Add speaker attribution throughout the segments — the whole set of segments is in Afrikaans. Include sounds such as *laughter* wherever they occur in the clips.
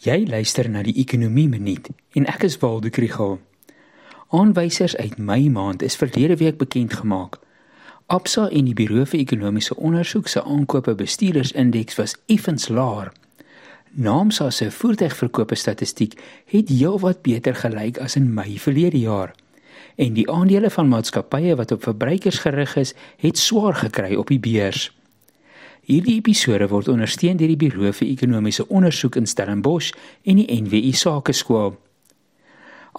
Speaker 1: Jy luister na die Ekonomie Minuut en ek is Waldo Krügel. Aanwysers uit Mei maand is verlede week bekend gemaak. Absa en die Buro vir Ekonomiese Onderzoek se aankope bestuurdersindeks was effens laer. Naamsa se voertuigverkope statistiek het heelwat beter gelyk as in Mei verlede jaar. En die aandele van maatskappye wat op verbruikers gerig is, het swaar gekry op die beurs. Hierdie episode word ondersteun deur die Buro vir Ekonomiese Onderzoek in Stellenbosch en die NWI Sakeskool.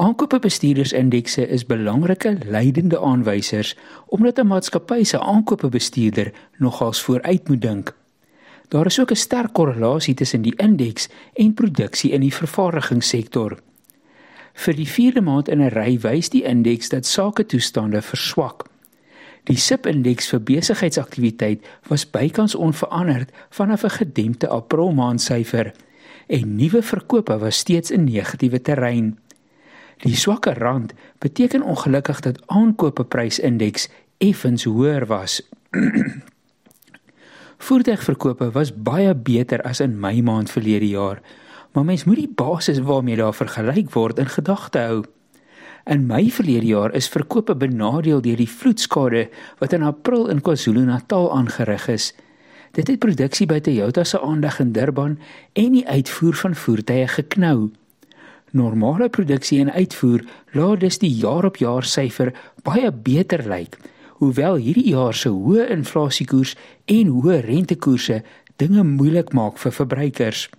Speaker 1: Aankope bestuurdersindekse is belangrike leidende aanwysers omdat 'n maatskappy se aankope bestuurder nogals vooruit moet dink. Daar is ook 'n sterk korrelasie tussen die indeks en produksie in die vervaardigingssektor. Vir die 4de maand in 'n ry wys die indeks dat saketoestande verswak. Die SIP-indeks vir besigheidsaktiwiteit was bykans onveranderd vanaf 'n gedempte April maand syfer en nuwe verkope was steeds 'n negatiewe terrein. Die swakker rand beteken ongelukkig dat aankopeprysindeks effens hoër was. *clears throat* Voertuigverkope was baie beter as in Mei maand verlede jaar, maar mens moet die basis waarmee daar vergelyk word in gedagte hou. In Mei verlede jaar is verkope benadeel deur die vloedskade wat in April in KwaZulu-Natal aangerig is. Dit het produksie by Toyota se aandag in Durban en die uitvoer van voertuie geknou. Normale produksie en uitvoer laat dus die jaar-op-jaar syfer baie beter lyk, hoewel hierdie jaar se hoë inflasiekoers en hoë rentekoerse dinge moeilik maak vir verbruikers.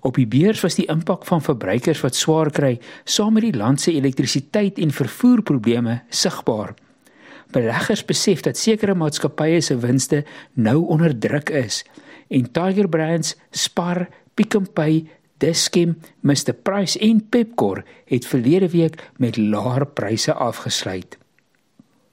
Speaker 1: Op die beurs was die impak van verbruikers wat swaar kry, saam met die land se elektrisiteit en vervoerprobleme sigbaar. Beleggers besef dat sekere maatskappye se winste nou onder druk is en Tiger Brands, Spar, Pick n Pay, Dis-Chem, Mr Price en Pepkor het verlede week met laer pryse afgesluit.